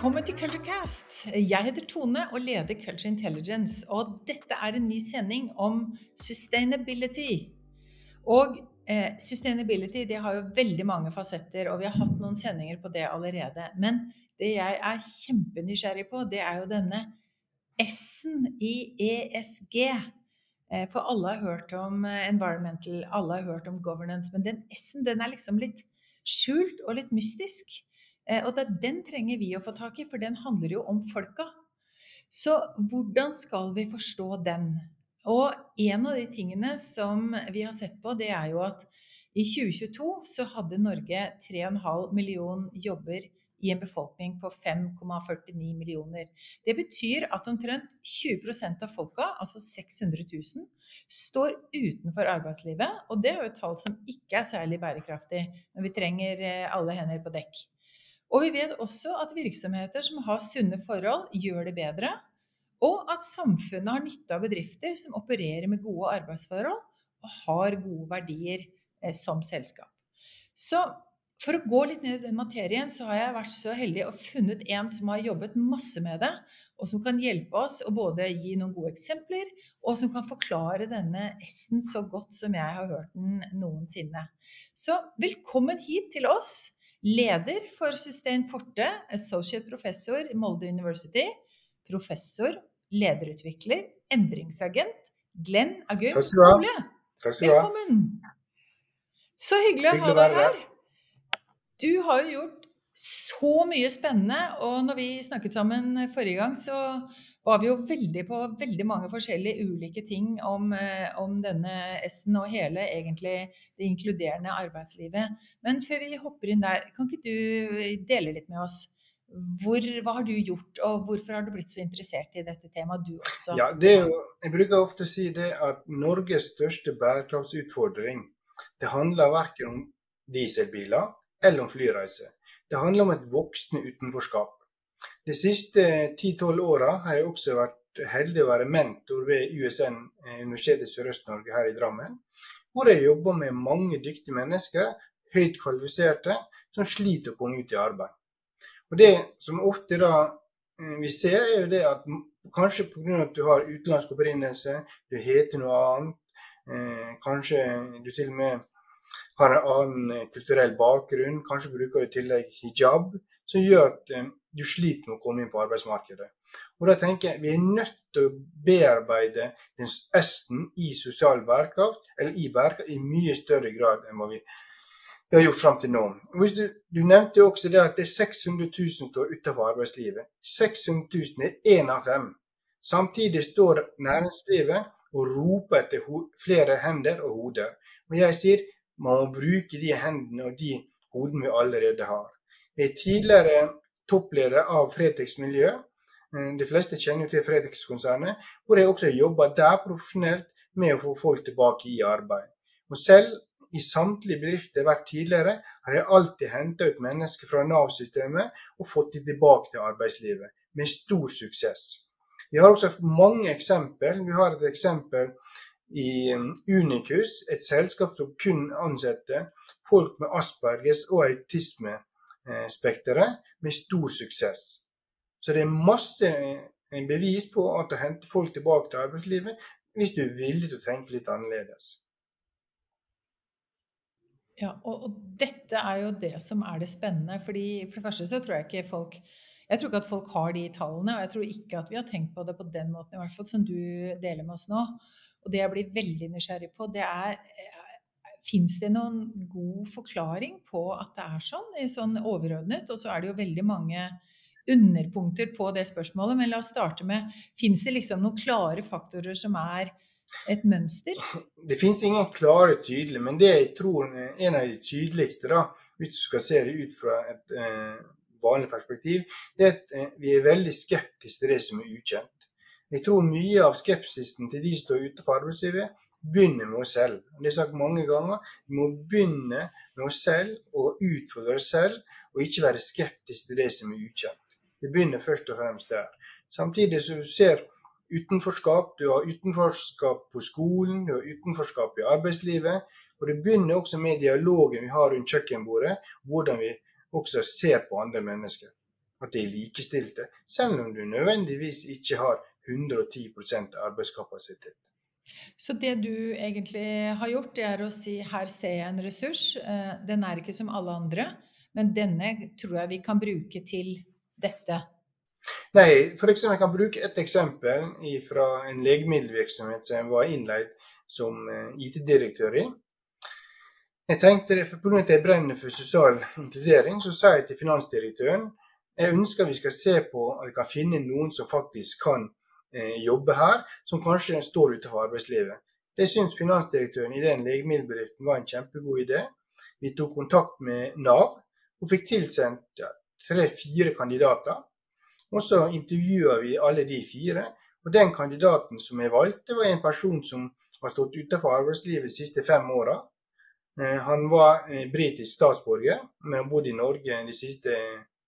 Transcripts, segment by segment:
Velkommen til Culturecast. Jeg heter Tone og leder Culture Intelligence. Og dette er en ny sending om sustainability. Og eh, sustainability det har jo veldig mange fasetter, og vi har hatt noen sendinger på det allerede. Men det jeg er kjempenysgjerrig på, det er jo denne S-en i ESG. Eh, for alle har hørt om eh, environmental, alle har hørt om governance, men den S-en den er liksom litt skjult og litt mystisk. Eh, og den trenger vi å få tak i, for den handler jo om folka. Så hvordan skal vi forstå den? Og en av de tingene som vi har sett på, det er jo at i 2022 så hadde Norge 3,5 million jobber i en befolkning på 5,49 millioner. Det betyr at omtrent 20 av folka, altså 600 000, står utenfor arbeidslivet. Og det er jo et tall som ikke er særlig bærekraftig når vi trenger eh, alle hender på dekk. Og vi vet også at virksomheter som har sunne forhold, gjør det bedre. Og at samfunnet har nytte av bedrifter som opererer med gode arbeidsforhold og har gode verdier eh, som selskap. Så for å gå litt ned i den materien, så har jeg vært så heldig og funnet en som har jobbet masse med det, og som kan hjelpe oss å både gi noen gode eksempler, og som kan forklare denne S-en så godt som jeg har hørt den noensinne. Så velkommen hit til oss. Leder for Sustain Forte, associate professor i Molde University. Professor, lederutvikler, endringsagent. Glenn Agum Ole. Velkommen. Så hyggelig å ha deg her. Du har jo gjort så mye spennende, og når vi snakket sammen forrige gang, så var vi jo veldig på veldig mange forskjellige ulike ting om, eh, om denne S-en og hele egentlig det inkluderende arbeidslivet. Men før vi hopper inn der, kan ikke du dele litt med oss? Hvor, hva har du gjort, og hvorfor har du blitt så interessert i dette temaet, du også? Ja, jo, jeg bruker ofte å si det at Norges største bærekraftsutfordring det handler verken om dieselbiler eller om flyreiser. Det handler om et voksende utenforskap. De siste 10-12 åra har jeg også vært heldig å være mentor ved USN, eh, Universitetet i Sørøst-Norge her i Drammen. Hvor jeg jobber med mange dyktige mennesker, høyt kvalifiserte, som sliter å komme ut i arbeid. Og Det som ofte da eh, vi ser, er jo det at kanskje pga. at du har utenlandsk opprinnelse, du heter noe annet, eh, kanskje du til og med har en annen kulturell bakgrunn, kanskje bruker i tillegg hijab, som gjør at du sliter med å komme inn på arbeidsmarkedet. Og da tenker jeg Vi er nødt til å bearbeide den S-en i sosial bærekraft, eller i bærekraft, i mye større grad enn hva vi har gjort fram til nå. Du, du, nevnte også det at det er 600 000 som står utenfor arbeidslivet. 600 000 er én av fem. Samtidig står næringslivet og roper etter flere hender og hoder. Og jeg sier man må bruke de hendene og de hodene vi allerede har. Jeg er tidligere toppleder av Fretex miljø. Eh, de fleste kjenner jo til Fretex-konsernet, hvor jeg også jobber der profesjonelt med å få folk tilbake i arbeid. Og selv i samtlige bedrifter vært tidligere har jeg alltid henta ut mennesker fra Nav-systemet og fått dem tilbake til arbeidslivet, med stor suksess. Vi har også mange eksempel. Vi har et eksempel i um, Unicus, et selskap som kun ansetter folk med Asperges og autisme Eh, med stor suksess. Så det er masse eh, bevis på at å hente folk tilbake til arbeidslivet hvis du er villig til å tenke litt annerledes. Ja, og, og, dette er jo det som er det spennende. fordi For det første så tror jeg ikke folk jeg tror ikke at folk har de tallene, og jeg tror ikke at vi har tenkt på det på den måten i hvert fall som du deler med oss nå. Og det jeg blir veldig nysgjerrig på, det er Fins det noen god forklaring på at det er sånn, sånn overordnet? Og så er det jo veldig mange underpunkter på det spørsmålet. Men la oss starte med Fins det liksom noen klare faktorer som er et mønster? Det finnes ingen klare tydelige, men det jeg tror er en av de tydeligste, da, hvis du skal se det ut fra et eh, vanlig perspektiv, det er at eh, vi er veldig skeptiske til det som er ukjent. Jeg tror mye av skepsisen til de som står utenfor arbeidslivet, begynner med oss selv. Det er sagt mange ganger. Vi må begynne med oss selv og utfordre oss selv, og ikke være skeptisk til det som er ukjent. Det begynner først og fremst der. Samtidig som du ser utenforskap. Du har utenforskap på skolen, du har utenforskap i arbeidslivet. Og det begynner også med dialogen vi har rundt kjøkkenbordet, hvordan vi også ser på andre mennesker. at de er likestilte, selv om du nødvendigvis ikke har 110 arbeidskapasitet. Så det du egentlig har gjort, det er å si her ser jeg en ressurs. Eh, den er ikke som alle andre, men denne tror jeg vi kan bruke til dette. Nei, for eksempel, jeg kan bruke et eksempel fra en legemiddelvirksomhet som jeg var innleid som eh, IT-direktør i. Jeg tenkte det, for Pga. at jeg brenner for sosial inkludering, så sa jeg til finansdirektøren jeg ønsker vi skal se på at vi kan finne noen som faktisk kan jobbe her, som kanskje står utenfor arbeidslivet. Det syns finansdirektøren i den legemiddelbedriften var en kjempegod idé. Vi tok kontakt med Nav og fikk tilsendt tre-fire kandidater. Og så intervjua vi alle de fire. Og den kandidaten som jeg valgte, var en person som har stått utenfor arbeidslivet de siste fem åra. Eh, han var eh, britisk statsborger, men har bodd i Norge de siste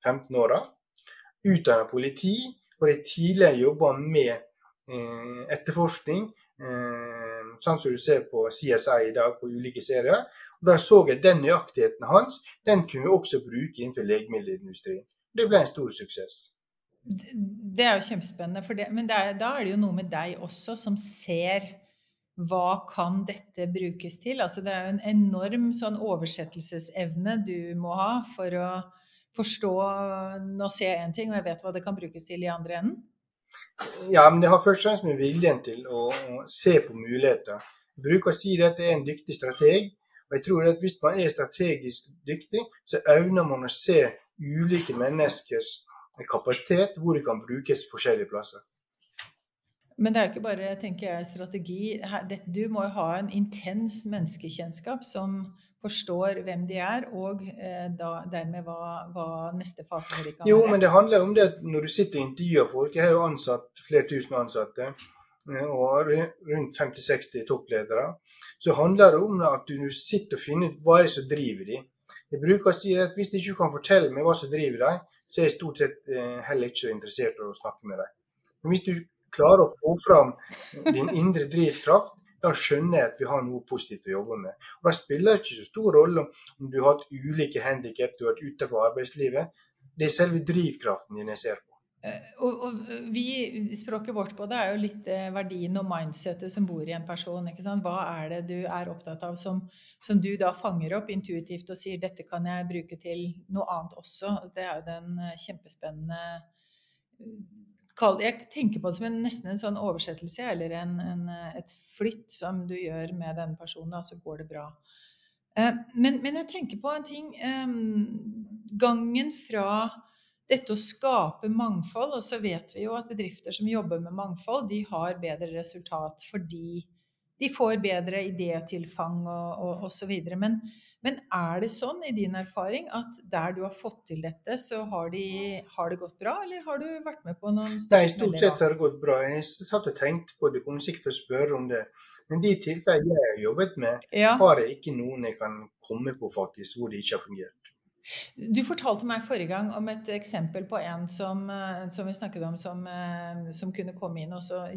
15 åra. Utdanna politi, og de tidligere jobba med eh, etterforskning, sånn som du ser på CSI i dag på ulike serier. Og Da så jeg den nøyaktigheten hans, den kunne vi også bruke innenfor legemiddelindustrien. Det ble en stor suksess. Det er jo kjempespennende, det, men det er, da er det jo noe med deg også som ser hva kan dette brukes til? Altså det er jo en enorm sånn oversettelsesevne du må ha for å forstå Nå ser jeg én ting, og jeg vet hva det kan brukes til i andre enden. Ja, men det har først og fremst med viljen til å, å se på muligheter. Jeg bruker å si at jeg er en dyktig strateg. Og jeg tror at hvis man er strategisk dyktig, så evner man å se ulike menneskers kapasitet, hvor de kan brukes forskjellige plasser. Men det er jo ikke bare tenker jeg, strategi. Du må jo ha en intens menneskekjennskap som forstår hvem de er, og eh, da, dermed hva, hva, neste fase for de kan være. Jo, men det handler om det at når du sitter og intervjuer folk Jeg har jo ansatt flere tusen ansatte, eh, og rundt 50-60 toppledere. Så handler det om at du sitter og finner ut hva er det som driver de. Jeg bruker å si at hvis de ikke kan fortelle meg hva som driver deg, så er jeg stort sett eh, heller ikke så interessert i å snakke med deg. Men hvis du klarer å få fram din indre drivkraft, da skjønner jeg at vi har noe positivt å jobbe med. Og Da spiller det ikke så stor rolle om du har hatt ulike handikap, du har vært utenfor arbeidslivet. Det er selve drivkraften din jeg ser på. Eh, og, og, vi, Språket vårt på det er jo litt eh, verdien og mindsettet som bor i en person. ikke sant? Hva er det du er opptatt av som, som, du da fanger opp intuitivt og sier dette kan jeg bruke til noe annet også. Det er jo den eh, kjempespennende jeg tenker på det som en, nesten en sånn oversettelse eller en, en, et flytt som du gjør med denne personen, og så går det bra. Eh, men, men, jeg tenker på en ting. Gangen fra dette å skape mangfold, og så vet vi jo at bedrifter som jobber med mangfold, de har bedre resultat fordi de får bedre idétilfang og osv. Men, men er det sånn i din erfaring at der du har fått til dette, så har, de, har det gått bra, eller har du vært med på noen Nei, stort sett har det gått bra. Jeg satt og tenkte på det, kom sikkert spørre om det. Men de tilfellene jeg har jobbet med, ja. har jeg ikke noen jeg kan komme på faktisk, hvor det ikke har fungert. Du fortalte meg forrige gang om et eksempel på en som, eh, som vi snakket om, som, eh, som kunne komme inn, og så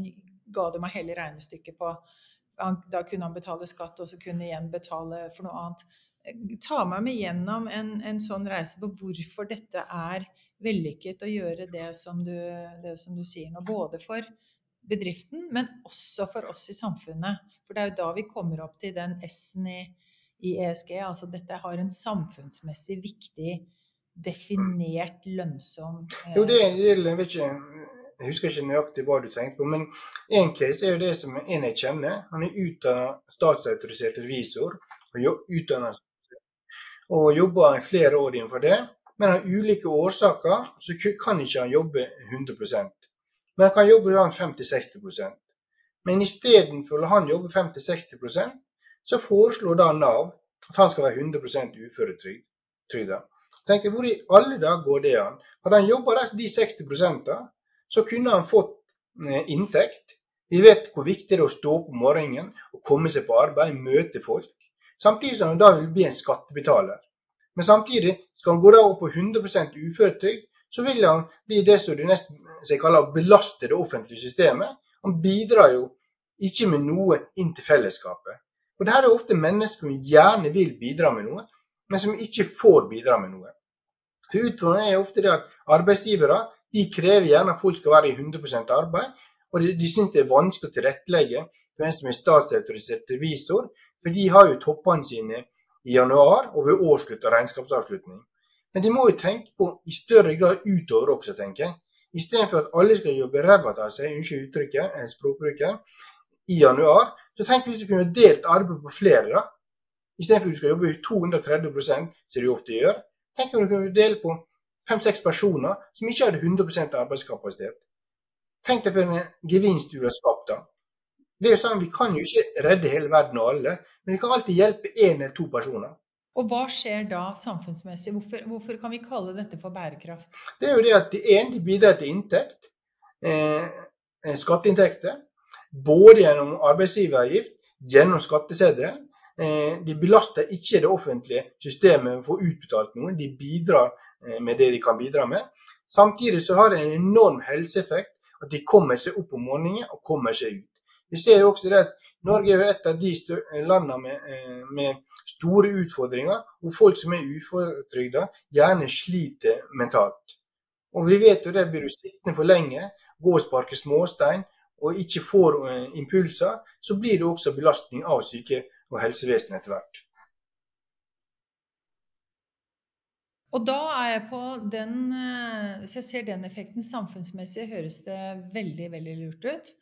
ga du meg hele regnestykket på da kunne han betale skatt, og så kunne igjen betale for noe annet. Ta meg med gjennom en, en sånn reise på hvorfor dette er vellykket å gjøre det som, du, det som du sier nå. Både for bedriften, men også for oss i samfunnet. For det er jo da vi kommer opp til den S-en i, i ESG. Altså dette har en samfunnsmessig viktig, definert, lønnsom eh, Jo, det, det, jeg vet ikke jeg husker ikke nøyaktig hva du tenkte på, men én case er jo det som en jeg kjenner. Han er utdanna statsautorisert revisor og utdannet og jobba flere år innenfor det. Men av ulike årsaker så kan ikke han jobbe 100 Men han kan jobbe 50-60% Men istedenfor å han jobbe 50-60% så foreslår da Nav at han skal være 100% uføretrygda. Tenk hvor i alle dager går det an? Hadde han jobba de 60% så kunne han fått eh, inntekt. Vi vet hvor viktig det er å stå opp om morgenen og komme seg på arbeid, møte folk. Samtidig som han da vil bli en skattebetaler. Men samtidig skal han gå da opp på 100% uføretrygd, så vil han bli det som du nesten kaller å belaste det offentlige systemet. Han bidrar jo ikke med noe inn til fellesskapet. Og det her er ofte mennesker som gjerne vil bidra med noe, men som ikke får bidra med noe. For Utfordringen er ofte det at arbeidsgivere de krever gjerne at folk skal være i 100 arbeid, og de, de syns det er vanskelig å tilrettelegge for en som er statsautorisert revisor, for de har jo toppene sine i januar og ved årsslutt og regnskapsavslutning. Men de må jo tenke på i større grad utover også, tenker jeg. Istedenfor at alle skal jobbe ræva av seg, unnskyld uttrykket, en språkbruker, i januar, så tenk hvis du kunne delt arbeid på flere, da. Istedenfor at du skal jobbe 230% som du ofte gjør. Tenk om du kunne dele på fem-seks personer som ikke hadde 100 arbeidskapasitet. Tenk deg for en gevinst du har skapt da. Det er jo sånn, Vi kan jo ikke redde hele verden og alle, men vi kan alltid hjelpe én eller to personer. Og hva skjer da samfunnsmessig? Hvorfor, hvorfor, kan vi kalle dette for bærekraft? Det er jo det at de, ene de bidrar til inntekt, eh, eh skatteinntekter, både gjennom arbeidsgiveravgift, gjennom skatteseddelen. Eh, de belaster ikke det offentlige systemet med å få utbetalt noe, de bidrar eh, med det de kan bidra med. Samtidig så har det en enorm helseeffekt at de kommer seg opp om morgenen og kommer seg ut. Vi ser jo også det at Norge er et av de landene med, eh, med, store utfordringer, hvor folk som er uføretrygda, gjerne sliter mentalt. Og vi vet jo det, blir du sittende for lenge, gå og sparke småstein og ikke får eh, impulser, så blir det også belastning av syke- og helsevesenet etter hvert. Og da er jeg på den eh, Hvis jeg ser den effekten samfunnsmessig, høres det veldig, veldig lurt ut.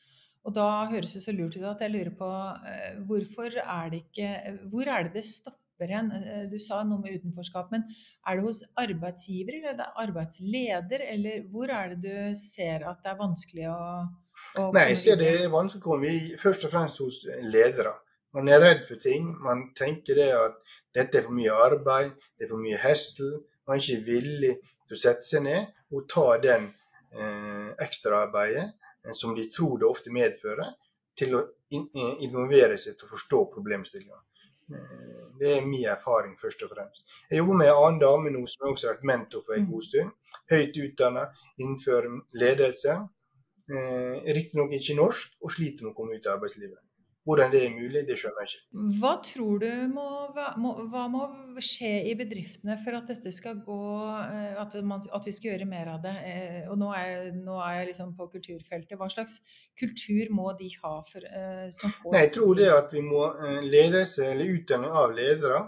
Og da høres det så lurt ut at jeg lurer på eh, hvorfor er det ikke Hvor er det det stopper hen? Eh, du sa noe med utenforskap, men er det hos arbeidsgiver eller er det arbeidsleder, eller hvor er det du ser at det er vanskelig å, å Nei, jeg ser det er vanskelig å komme i først og fremst hos ledere. Man er redd for ting. Man tenker det at dette er for mye arbeid, det er for mye hessel. Man er ikke villig til å sette seg ned og ta den eh, ekstraarbeidet som de tror det ofte medfører, til å eh, involvere seg til å forstå problemstillinga. Eh, det er min erfaring, først og fremst. Jeg jobber med en annen dame nå som jeg også har vært mentor for en god stund. Høyt utdanna innenfor ledelse. Riktignok ikke norsk, og sliter med å komme ut i arbeidslivet. Hvordan det er mulig, det skjønner jeg ikke. Hva tror du må, må, hva må skje i bedriftene for at dette skal gå eh, At, man, at vi skal gjøre mer av det? Eh, og nå er jeg, nå er jeg liksom på kulturfeltet. Hva slags kultur må de ha for, eh, som får Nei, Jeg tror det at vi må ledelse eller utdanning av ledere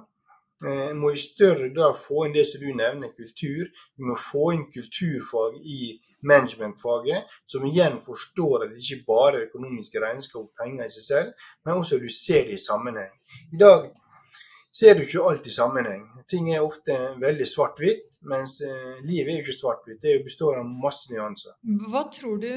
må i større grad få inn det som du nevner, kultur. Vi må få inn kulturfag i managementfaget, som igjen forstår at det ikke bare er økonomiske regnskap og penger i seg selv, men også du ser det i sammenheng. I dag ser du ikke alt i sammenheng. Ting er ofte veldig svart-hvitt, mens eh, livet er jo ikke svart-hvitt. Det består av masse nyanser. Hva tror du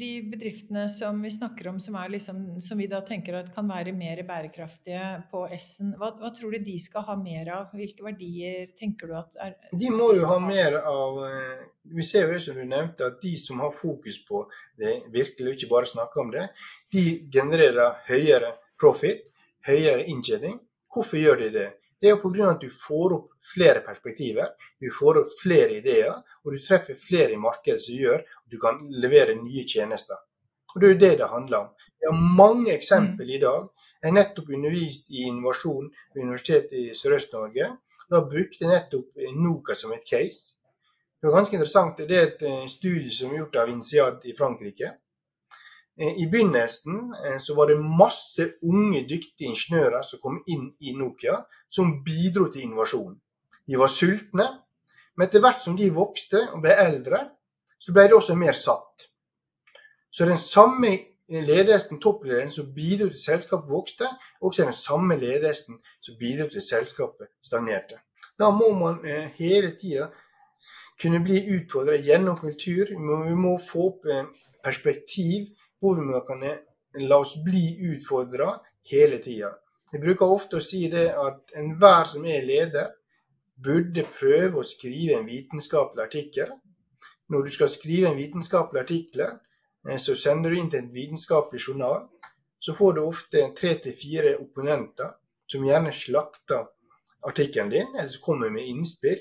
de bedriftene som vi snakker om, som, liksom, som vi da tenker kan være mer bærekraftige på S-en, hva, hva, tror du de skal ha mer av? Hvilke verdier tenker du at er, De må jo ha mer av eh, Vi ser jo det som du nevnte, at de som har fokus på det, virkelig ikke bare snakker om det, de genererer høyere profit, høyere inntjening. Hvorfor gjør de det? Det er jo pga. at du får opp flere perspektiver, du får opp flere ideer, og du treffer flere i markedet som gjør at du kan levere nye tjenester. Og Det er jo det det handler om. Vi har mange eksempler i dag. Jeg har nettopp undervist i innovasjon ved Universitetet i Sørøst-Norge. Da brukte jeg nettopp Noka som et case. Det var ganske interessant. Det er et eh, studie som er gjort av INSEAD i Frankrike. Eh, I begynnelsen eh, så var det masse unge, dyktige ingeniører som kom inn i Nokia, som bidro til innovasjon. De var sultne, men etter hvert som de vokste og ble eldre, så ble de også mer satt. Så den samme ledelsen, toppledelsen som bidro til selskapet vokste, også den samme ledelsen som bidro til selskapet stagnerte. Da må man eh, hele tida kunne bli utfordret gjennom kultur. Vi må få opp perspektiv kan la oss bli utfordra hele tida. Jeg bruker ofte å si det at enhver som er leder, burde prøve å skrive en vitenskapelig artikkel. Når du skal skrive en vitenskapelig artikkel, eh, så sender du inn til en vitenskapelig journal. Så får du ofte tre til fire opponenter som gjerne slakter artikkelen din, eller som kommer med innspill.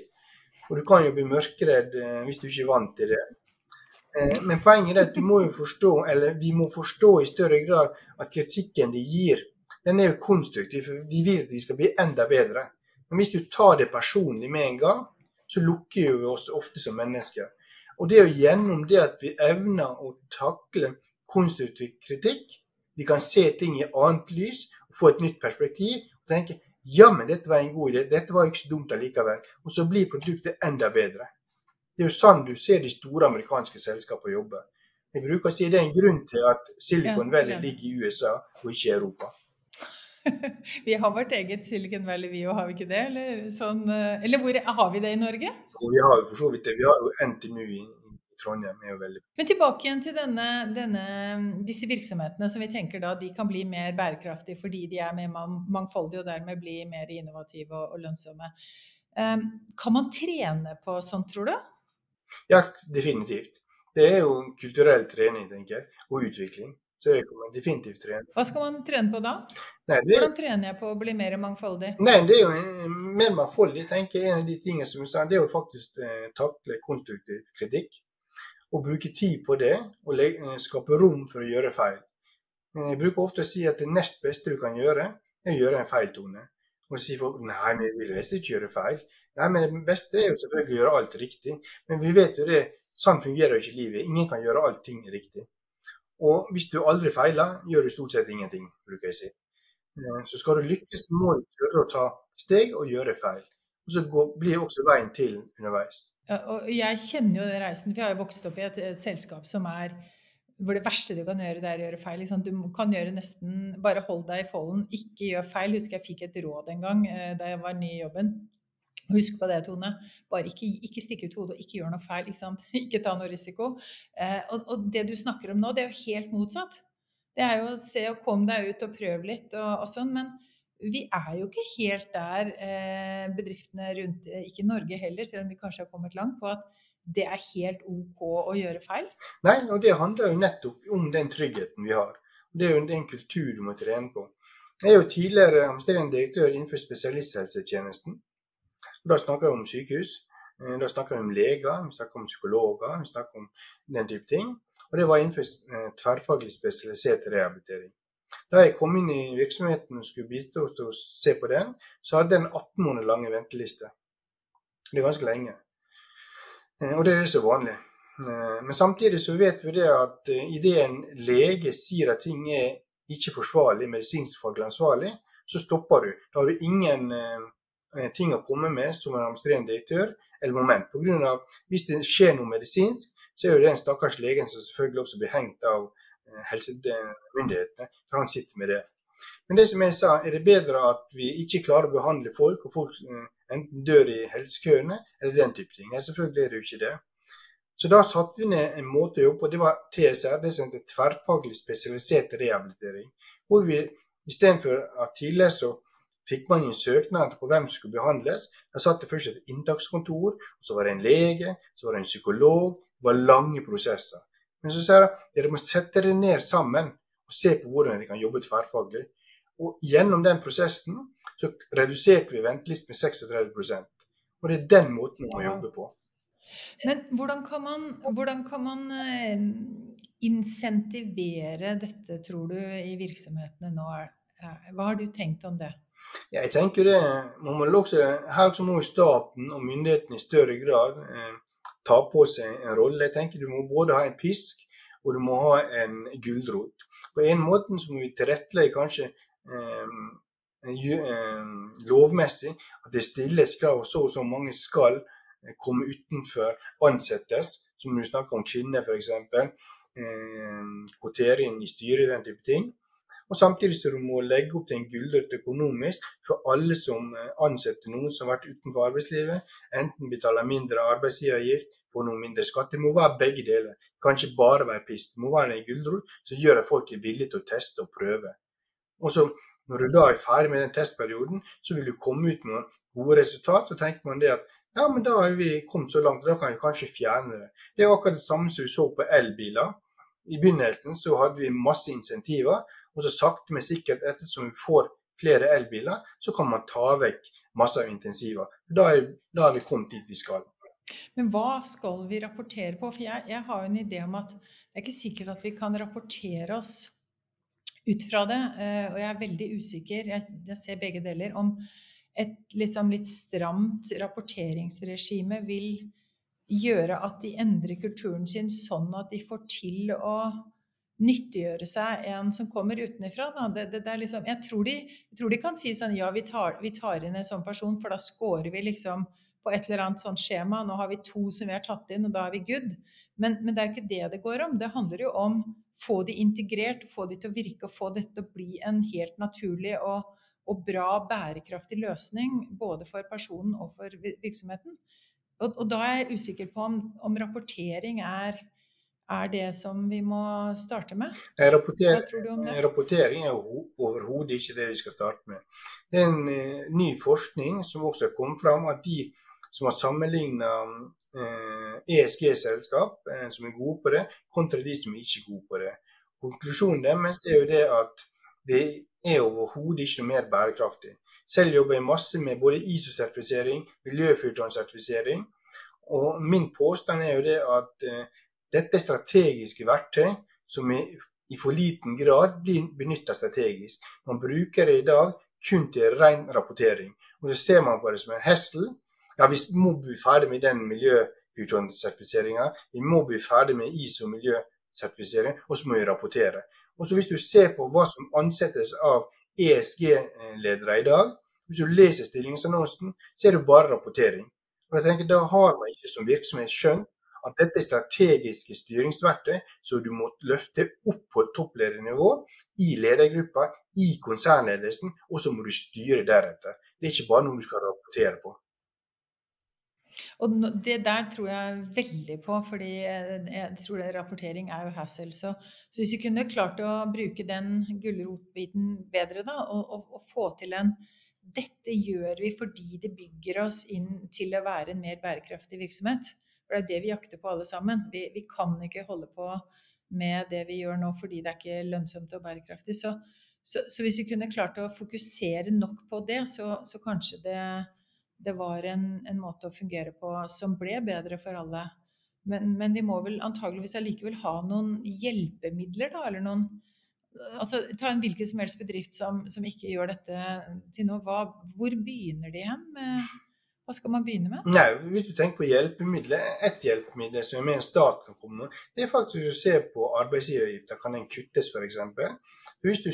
Og du kan jo bli mørkredd eh, hvis du ikke er vant til det. Eh, men poenget er at du må jo forstå, eller vi må forstå i større grad at kritikken de gir, den er jo konstruktiv. for De vil at vi skal bli enda bedre. Men hvis du tar det personlig med en gang, så lukker vi oss ofte som mennesker. Og det er jo gjennom det at vi evner å takle konstruktiv kritikk, vi kan se ting i annet lys, få et nytt perspektiv og tenke ja, men dette var en god idé, dette var ikke så dumt allikevel. Og så blir produktet enda bedre. Det er jo sånn du ser de store amerikanske selskapene jobbe. Jeg bruker å si det er en grunn til at Silicon Valley ligger i USA og ikke i Europa. vi har vårt eget Silicon Valley, vi òg, har vi ikke det? Eller, sånn, eh, eller hvor har vi det i Norge? Og vi har jo for så vidt det. Vi har jo NTNU i Trondheim. er jo veldig... Men tilbake igjen til denne, denne, disse virksomhetene som vi tenker da de kan bli mer bærekraftige fordi de er mer mangfoldige og dermed blir mer innovative og, og lønnsomme. Um, kan man trene på sånt, tror du? Ja, definitivt. Det er jo kulturell trening, tenker jeg, og utvikling. Så det kan man definitivt trene. Hva skal man trene på da? Nei, det, Hvordan trener jeg på å bli mer mangfoldig? Nei, Det er jo mer mangfoldig. tenker jeg En av de tingene som du sa, det er jo faktisk eh, takle konstruktiv kritikk. Og bruke tid på det, og eh, skape rom for å gjøre feil. Eh, jeg bruker ofte å si at det nest beste du kan gjøre, er å gjøre en feiltone. Og si folk nei, jeg vil helst ikke gjøre feil. Nei, men Det beste er jo selvfølgelig å gjøre alt riktig. Men vi vet jo det, sånn fungerer jo ikke livet. Ingen kan gjøre allting riktig. Og hvis du aldri feiler, gjør du stort sett ingenting, bruker jeg å si. Eh, så skal du lykkes, må du tørre å ta steg og gjøre feil. Og så går, blir også veien til underveis. Ja, og jeg kjenner jo den reisen, for jeg har jo vokst opp i et selskap som er hvor det verste du kan gjøre, det er å gjøre feil. Liksom. Du kan gjøre nesten Bare hold deg i folden, ikke gjør feil. Husker jeg fikk et råd en gang eh, da jeg var ny i jobben. Husk på det, Tone. Bare ikke, ikke stikke ut hodet og ikke gjør noe feil. Ikke, ikke ta noe risiko. Eh, og, og, det du snakker om nå, det er jo helt motsatt. Det er jo å se og komme deg ut og prøve litt og, og sånn. Men vi er jo ikke helt der eh, bedriftene rundt, eh, ikke Norge heller, selv om vi kanskje har kommet langt, på at det er helt OK å gjøre feil. Nei, og det handler jo nettopp om den tryggheten vi har. Det er jo en kultur du må trene på. Jeg er jo tidligere administrerende direktør innenfor spesialisthelsetjenesten. Da snakker vi om sykehus, eh, da snakker vi om leger, vi snakker om psykologer, vi snakker om den type ting. Og det var innenfor eh, tverrfaglig spesialisert rehabilitering. Da jeg kom inn i virksomheten og skulle bistå til å se på den, så hadde den 18 måneder lange venteliste. Det er ganske lenge. Eh, og det er det så vanlig. Men samtidig så vet vi det at idet en lege sier at ting er ikke forsvarlig, medisinskfaglig ansvarlig, så stopper du. Da har du ingen Eh, ting å komme med som en administrerende direktør, eller moment. På grunn av, hvis det skjer noe medisinsk, så er jo det en stakkars legen som selvfølgelig også blir hengt av eh, helsemyndighetene, for han sitter med det. Men det som jeg sa, er det bedre at vi ikke klarer å behandle folk, og folk eh, enten dør i helsekøene, eller den type ting. Nei, selvfølgelig er det jo ikke det. Så da satte vi ned en måte å jobbe på. Det var TSR, det som heter tverrfaglig spesialisert rehabilitering. Hvor vi istedenfor at tidligere så fikk man inn søknad på hvem som skulle behandles. Da satt det først et inntakskontor, så var det en lege, så var det en psykolog. Det var lange prosesser. Men så sier jeg dere må sette dere ned sammen og se på hvordan dere kan jobbe tverrfaglig. Og gjennom den prosessen så reduserte vi ventelisten med 36% Og det er den måten vi må jobbe på. Men hvordan kan man, hvordan kan man eh, insentivere dette, tror du, i virksomhetene nå? Hva har du tenkt om det? Ja, jeg tenker det, må også, Her også må staten og myndighetene i større grad eh, ta på seg en rolle. Jeg tenker Du må både ha en pisk og du må ha en gulrot. På en måte så må vi tilrettelegge kanskje eh, eh, lovmessig at det stilles krav så og så mange skal eh, komme utenfor ansettes. Som du snakker om kvinner, f.eks. Eh, kvotering i styret, den type ting. Og Samtidig så du må legge opp til en gulrøtt økonomisk for alle som eh, ansetter noen som har vært utenfor arbeidslivet. Enten betaler mindre arbeidsgiveravgift, får noe mindre skatt. Det må være begge deler. Kanskje bare være pisk. Det må være en gulrot som gjør at folk er villige til å teste og prøve. Og så Når du da er ferdig med den testperioden, så vil du komme ut med gode resultat. Og tenker man det at ja, men da har vi kommet så langt, da kan vi kanskje fjerne det. Det er akkurat det samme som vi så på elbiler. I begynnelsen så hadde vi masse insentiver, og så sakte, men sikkert, ettersom vi får flere elbiler, så kan man ta vekk masse av intensiver. Da er, da er vi kommet dit vi skal. Men hva skal vi rapportere på? For jeg, jeg har jo en idé om at det er ikke sikkert at vi kan rapportere oss ut fra det. Eh, og jeg er veldig usikker, jeg, ser begge deler, om et liksom litt stramt rapporteringsregime vil gjøre at de endrer kulturen sin sånn at de får til å nyttiggjøre seg en som kommer utenfra. Liksom, jeg, jeg, tror de, kan si sånn Ja, vi tar, vi tar, inn en sånn person, for da scorer vi liksom på et eller annet sånt skjema. Nå har vi to som vi har tatt inn, og da er vi good. Men, men det er ikke det det går om. Det handler jo om få de integrert, få de til å virke og få dette til å bli en helt naturlig og, og bra, bærekraftig løsning både for personen og for virksomheten. Og, og da er jeg usikker på om, om rapportering er er det som vi må starte med? Rapporter? Rapportering er overhodet ikke det vi skal starte med. Det er en uh, ny forskning som også har kommet fram, at de som har sammenligna uh, eh, ESG-selskap uh, som er gode på det, kontra de som er ikke gode på det. Konklusjonen deres er jo det at det er overhodet ikke noe mer bærekraftig. Selv jobber jeg masse med både ISO-sertifisering, miljøfyrtårnsertifisering. Og min påstand er jo det at dette er strategiske verktøy som i for liten grad blir benytta strategisk. Man bruker det i dag kun til ren rapportering. Og så ser man på det som en hessel. Ja, vi må bli ferdig med den miljøutdanningssertifiseringa. Vi må bli ferdig med ISO miljøsertifisering, og så må vi rapportere. Og så Hvis du ser på hva som ansettes av ESG-ledere i dag, hvis du leser stillingsannonsen, så er det bare rapportering. Og jeg tenker Da har man ikke som virksomhet skjønt at dette er strategiske styringsverktøy som du må løfte opp på toppledernivå i ledergruppa, i konsernledelsen, og så må du styre deretter. Det er ikke bare noe du skal rapportere på. Og Det der tror jeg veldig på, fordi jeg tror det rapportering er jo hassle. Så, så, hvis vi kunne klart å bruke den gulrotbiten bedre, da, og, og, og, få til en Dette gjør vi fordi det bygger oss inn til å være en mer bærekraftig virksomhet. For det er det vi jakter på alle sammen. Vi, vi, kan ikke holde på med det vi gjør nå fordi det er ikke lønnsomt og bærekraftig. Så, så, så hvis vi kunne klart å fokusere nok på det, så, så kanskje det, det var en, en, måte å fungere på som ble bedre for alle. Men, men de må vel antageligvis allikevel ha noen hjelpemidler, da, eller noen altså, Ta en hvilken som helst bedrift som, som ikke gjør dette til noe. Hva, hvor begynner de hen med hva skal man begynne med? Nei, Hvis du tenker på hjelpemidler, ett hjelpemiddel som en stat kan komme med, det er faktisk å se på arbeidsgiveravgifter. Kan den kuttes, f.eks.? Hvis du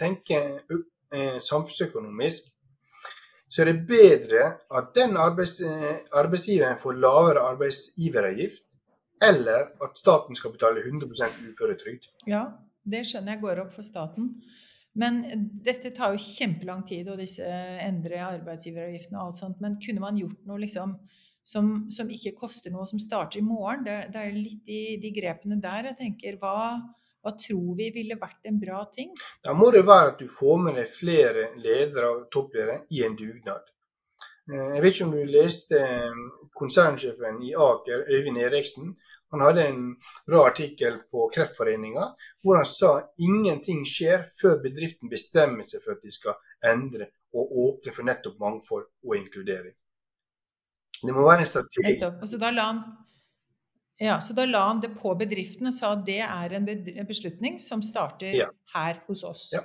tenker eh, samfunnsøkonomisk, så er det bedre at den arbeids, eh, arbeidsgiveren får lavere arbeidsgiveravgift, eller at staten skal betale 100% uføretrygd. Ja, det skjønner jeg går opp for staten. Men dette tar jo kjempelang tid, og disse endre arbeidsgiveravgiftene og alt sånt. Men kunne man gjort noe liksom som, som ikke koster noe, som starter i morgen? Det, det er litt de, de, grepene der jeg tenker hva, hva tror vi ville vært en bra ting? Da må det være at du får med deg flere ledere og toppledere i en dugnad. Eh, jeg vet ikke om du leste eh, konsernsjefen i Aker, Øyvind Eriksen. Han hadde en bra artikkel på Kreftforeninga hvor han sa ingenting skjer før bedriften bestemmer seg for at de skal endre og åpne for nettopp mangfold og inkludering. Det må være en strategi. Nettopp. Og så da la han ja, så da la han det på bedriften og sa at det er en beslutning som starter ja. her hos oss. Ja.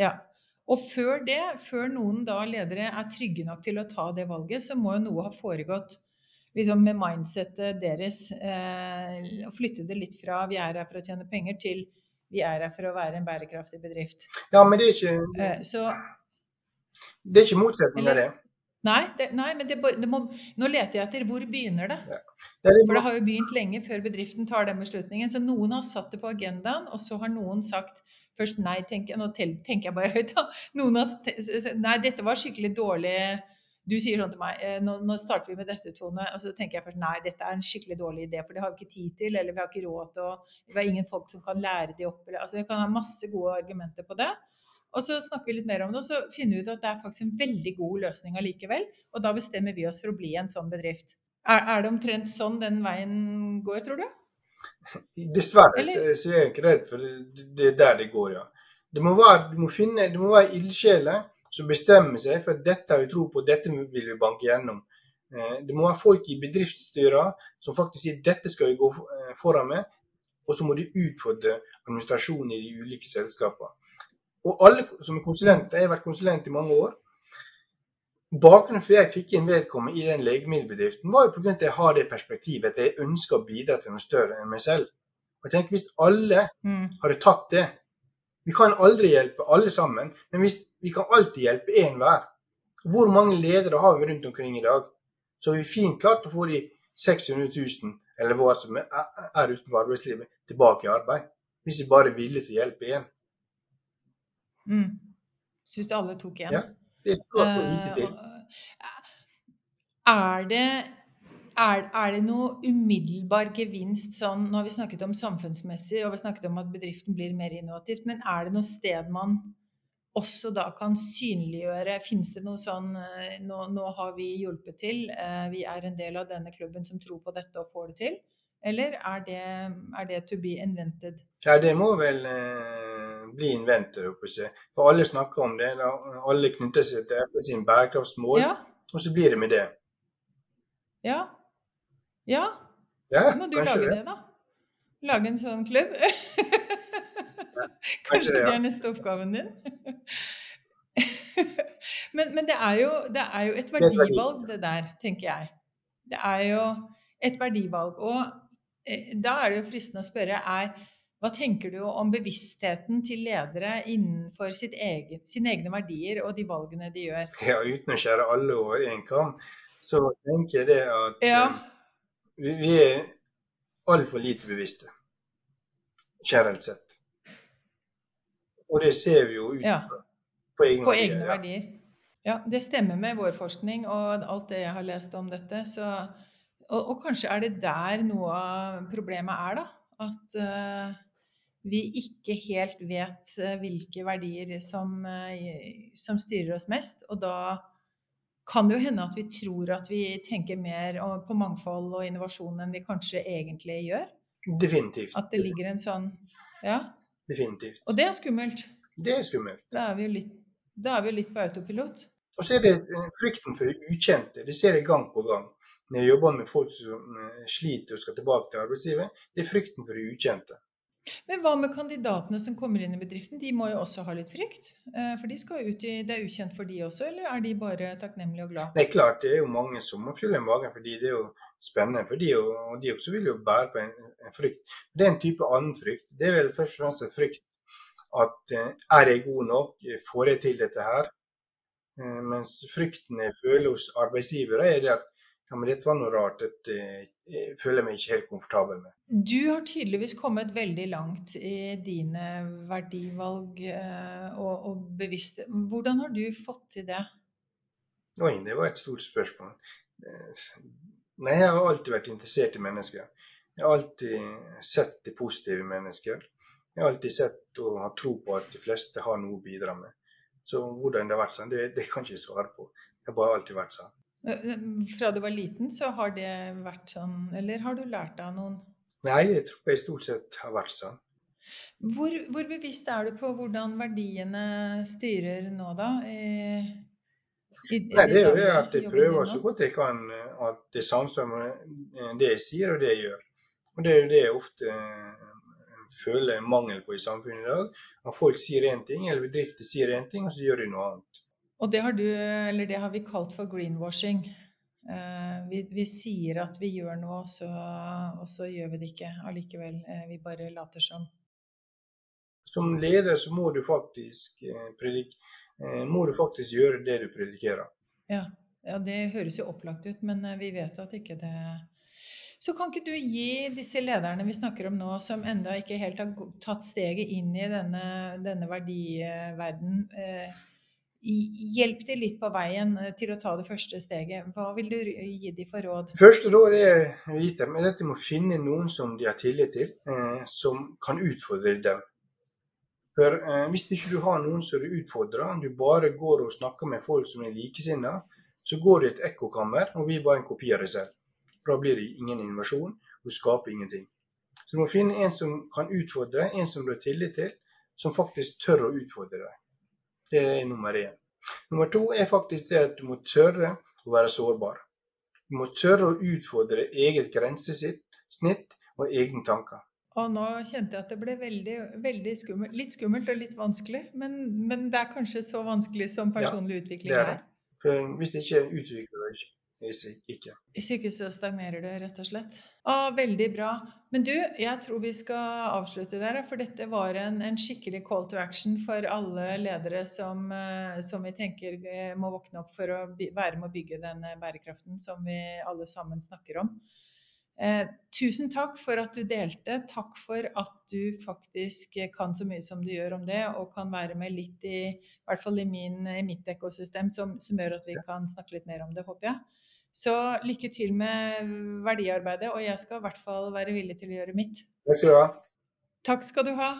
ja. Og før det, før noen da ledere er trygge nok til å ta det valget, så må jo noe ha foregått liksom med mindsettet deres eh, flytte det litt fra 'vi er her for å tjene penger' til 'vi er her for å være en bærekraftig bedrift'. Ja, men det er ikke eh, så, Det er ikke motsetning av det. Nei, det, nei men det, det må, nå leter jeg etter hvor begynner det? Ja. For det har jo begynt lenge før bedriften tar den beslutningen. Så noen har satt det på agendaen, og så har noen sagt først nei, tenker. Nå tenker jeg bare høyt, da. Noen har Nei, dette var skikkelig dårlig du sier sånn til meg eh, nå, nå, starter vi med dette, Tone. Og så tenker jeg først nei, dette er en skikkelig dårlig idé, for det har vi ikke tid til. Eller vi har ikke råd til å Vi har ingen folk som kan lære de opp. Eller, altså, vi kan ha masse gode argumenter på det. Og så snakker vi litt mer om det, og så finner vi ut at det er faktisk en veldig god løsning allikevel. Og da bestemmer vi oss for å bli en sånn bedrift. Er, er det omtrent sånn den veien går, tror du? Dessverre så, så er jeg ikke redd for det, det er der det går, ja. Det må være, du må finne, det må være ildsjeler som bestemmer seg for at dette har vi tro på, dette vil vi banke gjennom. Eh, det må være folk i bedriftsstyrer som faktisk sier dette skal vi gå eh, foran med, og så må de utfordre administrasjonen i de ulike selskapene. Og alle som er konsulenter, jeg har vært konsulent i mange år, Bakgrunnen for at jeg fikk inn vedkommende i den legemiddelbedriften, var jo pga. at jeg har det perspektivet at jeg ønsker å bidra til noe større enn meg selv. Og jeg tenker Hvis alle Mm. hadde tatt det Vi kan aldri hjelpe alle sammen, men hvis, vi kan alltid hjelpe én hver. Hvor mange ledere har vi rundt omkring i dag? Så har vi fint klart å få de 600 000, eller hva som er, er utenfor arbeidslivet, tilbake i arbeid. Hvis vi bare er villige til å hjelpe igjen. Mm. Så hvis alle tok igjen Ja, Det skal få lite til. Eh, Er det, er, er det noe umiddelbar gevinst sånn Nå har vi snakket om samfunnsmessig, og vi har snakket om at bedriften blir mer innovativt, men er det noe sted man også da kan synliggjøre Fins det noe sånn eh, nå, nå har vi hjulpet til, eh, vi er en del av denne klubben som tror på dette og får det til? Eller er det, er det to be invented? Ja, det må vel eh, bli å. For alle snakker om det. Alle knytter seg til FN sin bærekraftsmål, Ja. og så blir det med det. Ja. Ja. Ja, Da må du lage det. det, da. Lage en sånn klubb. Kanskje det, det ja. er neste oppgaven din? men, men det, er jo, det er jo et er et verdi. verdivalg, det der, tenker jeg. Det er jo et verdivalg. Og eh, da er det jo fristende å spørre er hva tenker du om bevisstheten til ledere innenfor sitt eget, sine egne verdier og de valgene de gjør? Ja, uten å skjære alle over én kam, så tenker jeg det at Ja. eh, vi, vi er altfor lite bevisste. Generelt sett. Og det ser vi jo ut Ja. på egne På verdier, egne ja. verdier. Ja, det stemmer med vår forskning og alt det jeg har lest om dette. Så, og, og kanskje er det der noe av problemet er, da. At eh, vi ikke helt vet eh, hvilke verdier som, eh, som styrer oss mest. Og da kan det jo hende at vi tror at vi tenker mer på mangfold og innovasjon enn vi kanskje egentlig gjør. Definitivt. At det ligger en sånn Ja. Definitivt. Og det er skummelt. Det er skummelt. Da er vi jo litt, er vi litt på autopilot. Og så er det eh, frykten for det ukjente. Det ser jeg gang på gang. Når jeg jobber med folk som sliter og skal tilbake til arbeidslivet, det er frykten for det ukjente. Men hva med kandidatene som kommer inn i bedriften? De må jo også ha litt frykt? Eh, For de skal ut i Det er ukjent for de også, eller er de bare takknemlige og glad? Det er klart det er jo mange som må fylle magen fordi det er jo spennende for de, og de også vil jo bære på en, en frykt. Det er en type annen frykt. Det er vel først og fremst en frykt at eh, er jeg god nok, får jeg til dette her? Eh, Mens frykten jeg føler hos arbeidsgivere er det at ja, men dette var noe rart, dette eh, føler jeg meg ikke helt komfortabel med. Du har tydeligvis kommet veldig langt i dine verdivalg eh, og, og bevisste Hvordan har du fått til det? Oi, det var et stort spørsmål. Eh, Nei, jeg har alltid vært interessert i mennesker. Jeg har alltid sett det positive i mennesker. Jeg har alltid sett og har tro på at de fleste har noe å bidra med. Så hvordan det har vært sånn, det, det kan ikke svare på. Det har bare alltid vært sånn. Eh, Fra du var liten, så har det vært sånn Eller har du lært av noen? Nei, jeg tror jeg stort sett har vært sånn. Hvor, hvor bevisst er du på hvordan verdiene styrer nå, da? I, i, Nei, det er jo det at jeg prøver så godt jeg kan eh, at det samsvarer med eh, det jeg sier og det jeg gjør. Og det er jo det jeg ofte eh, føler mangel på i samfunnet i dag. At folk sier én ting, eller bedrifter sier én ting, og så gjør de noe annet. Og det har du, eller det har vi kalt for greenwashing. Eh, vi, vi sier at vi gjør noe, så, og så gjør vi det ikke allikevel. Eh, vi bare later som. Som leder så må du faktisk, eh, predik må du faktisk gjøre det du predikerer. Ja, ja, det høres jo opplagt ut, men vi vet at ikke det Så kan ikke du gi disse lederne vi snakker om nå, som enda ikke helt har tatt steget inn i denne, denne verdiverden, eh, hjelp dem litt på veien eh, til å ta det første steget. Hva vil du gi dem for råd? Første dem, er at de må finne noen som de har tillit til, eh, som kan utfordre dem. For eh, Hvis ikke du har noen som du utfordrer, du bare går og snakker med folk som er likesinnede, så går du i et ekkokammer og blir bare en kopi av deg selv. Da blir det ingen innovasjon, du skaper ingenting. Så du må finne en som kan utfordre deg, en som du har tillit til, som faktisk tør å utfordre deg. Det er nummer én. Nummer to er faktisk det at du må tørre å være sårbar. Du må tørre å utfordre eget grensesnitt og egne tanker. Og nå kjente jeg at det ble veldig, veldig skummelt. Litt skummelt og litt vanskelig, men, men det er kanskje så vanskelig som personlig utvikling det er det. For hvis det ikke utvikler det seg ikke. Hvis ikke så stagnerer du, rett og slett. Ah, veldig bra. Men du, jeg tror vi skal avslutte der, for dette var en, en skikkelig call to action for alle ledere som, eh, som vi tenker eh, må våkne opp for å være med å bygge den bærekraften som vi alle sammen snakker om. Eh, tusen takk for at du delte. Takk for at du faktisk kan så mye som du gjør om det, og kan være med litt i, i hvert fall i, min, i mitt ekosystem, som, som, gjør at vi kan snakke litt mer om det, håper jeg. Så lykke til med verdiarbeidet, og jeg skal i hvert fall være villig til å gjøre mitt. Det skal du ha. Takk skal du ha.